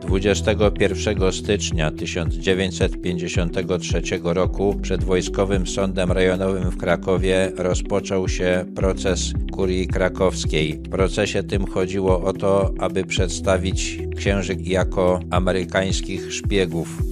21 stycznia 1953 roku przed Wojskowym Sądem Rejonowym w Krakowie rozpoczął się proces kurii krakowskiej. W procesie tym chodziło o to, aby przedstawić księży jako amerykańskich szpiegów.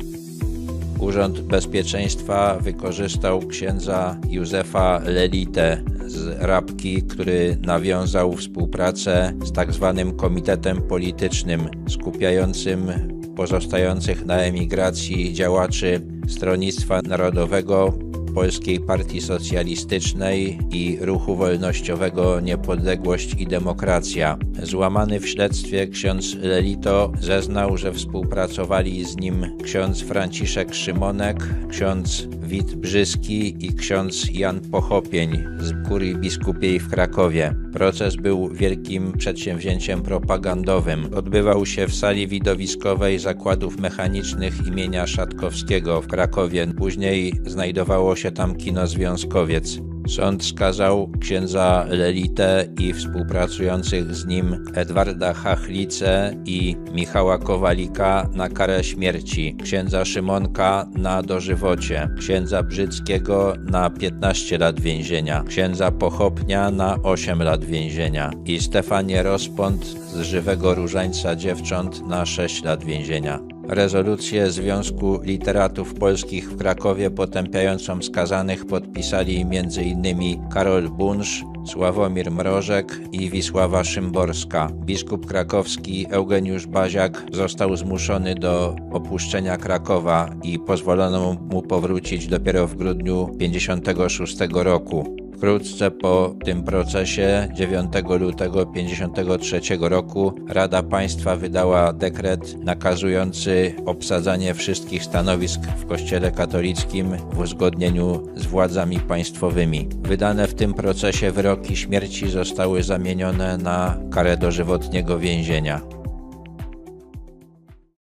Urząd Bezpieczeństwa wykorzystał księdza Józefa Lelitę z Rabki, który nawiązał współpracę z tak zwanym Komitetem Politycznym skupiającym pozostających na emigracji działaczy Stronnictwa Narodowego, Polskiej Partii Socjalistycznej i Ruchu Wolnościowego Niepodległość i Demokracja. Złamany w śledztwie ksiądz Lelito zeznał, że współpracowali z nim ksiądz Franciszek Szymonek, ksiądz Wit Brzyski i ksiądz Jan Pochopień z kurii biskupiej w Krakowie. Proces był wielkim przedsięwzięciem propagandowym. Odbywał się w sali widowiskowej Zakładów Mechanicznych imienia Szatkowskiego w Krakowie. Później znajdowało się tam kino Związkowiec. Sąd skazał księdza Lelitę i współpracujących z nim Edwarda Hachlice i Michała Kowalika na karę śmierci, księdza Szymonka na dożywocie, księdza Brzyckiego na 15 lat więzienia, księdza Pochopnia na 8 lat więzienia i Stefanie Rozpąd z Żywego Różańca Dziewcząt na 6 lat więzienia rezolucję Związku Literatów Polskich w Krakowie potępiającą skazanych podpisali m.in. Karol Bunsz, Sławomir Mrożek i Wisława Szymborska. Biskup krakowski Eugeniusz Baziak został zmuszony do opuszczenia Krakowa i pozwolono mu powrócić dopiero w grudniu 1956 roku. Wkrótce po tym procesie 9 lutego 1953 roku Rada Państwa wydała dekret nakazujący obsadzanie wszystkich stanowisk w Kościele katolickim w uzgodnieniu z władzami państwowymi. Wydane w tym procesie wyroki śmierci zostały zamienione na karę dożywotniego więzienia.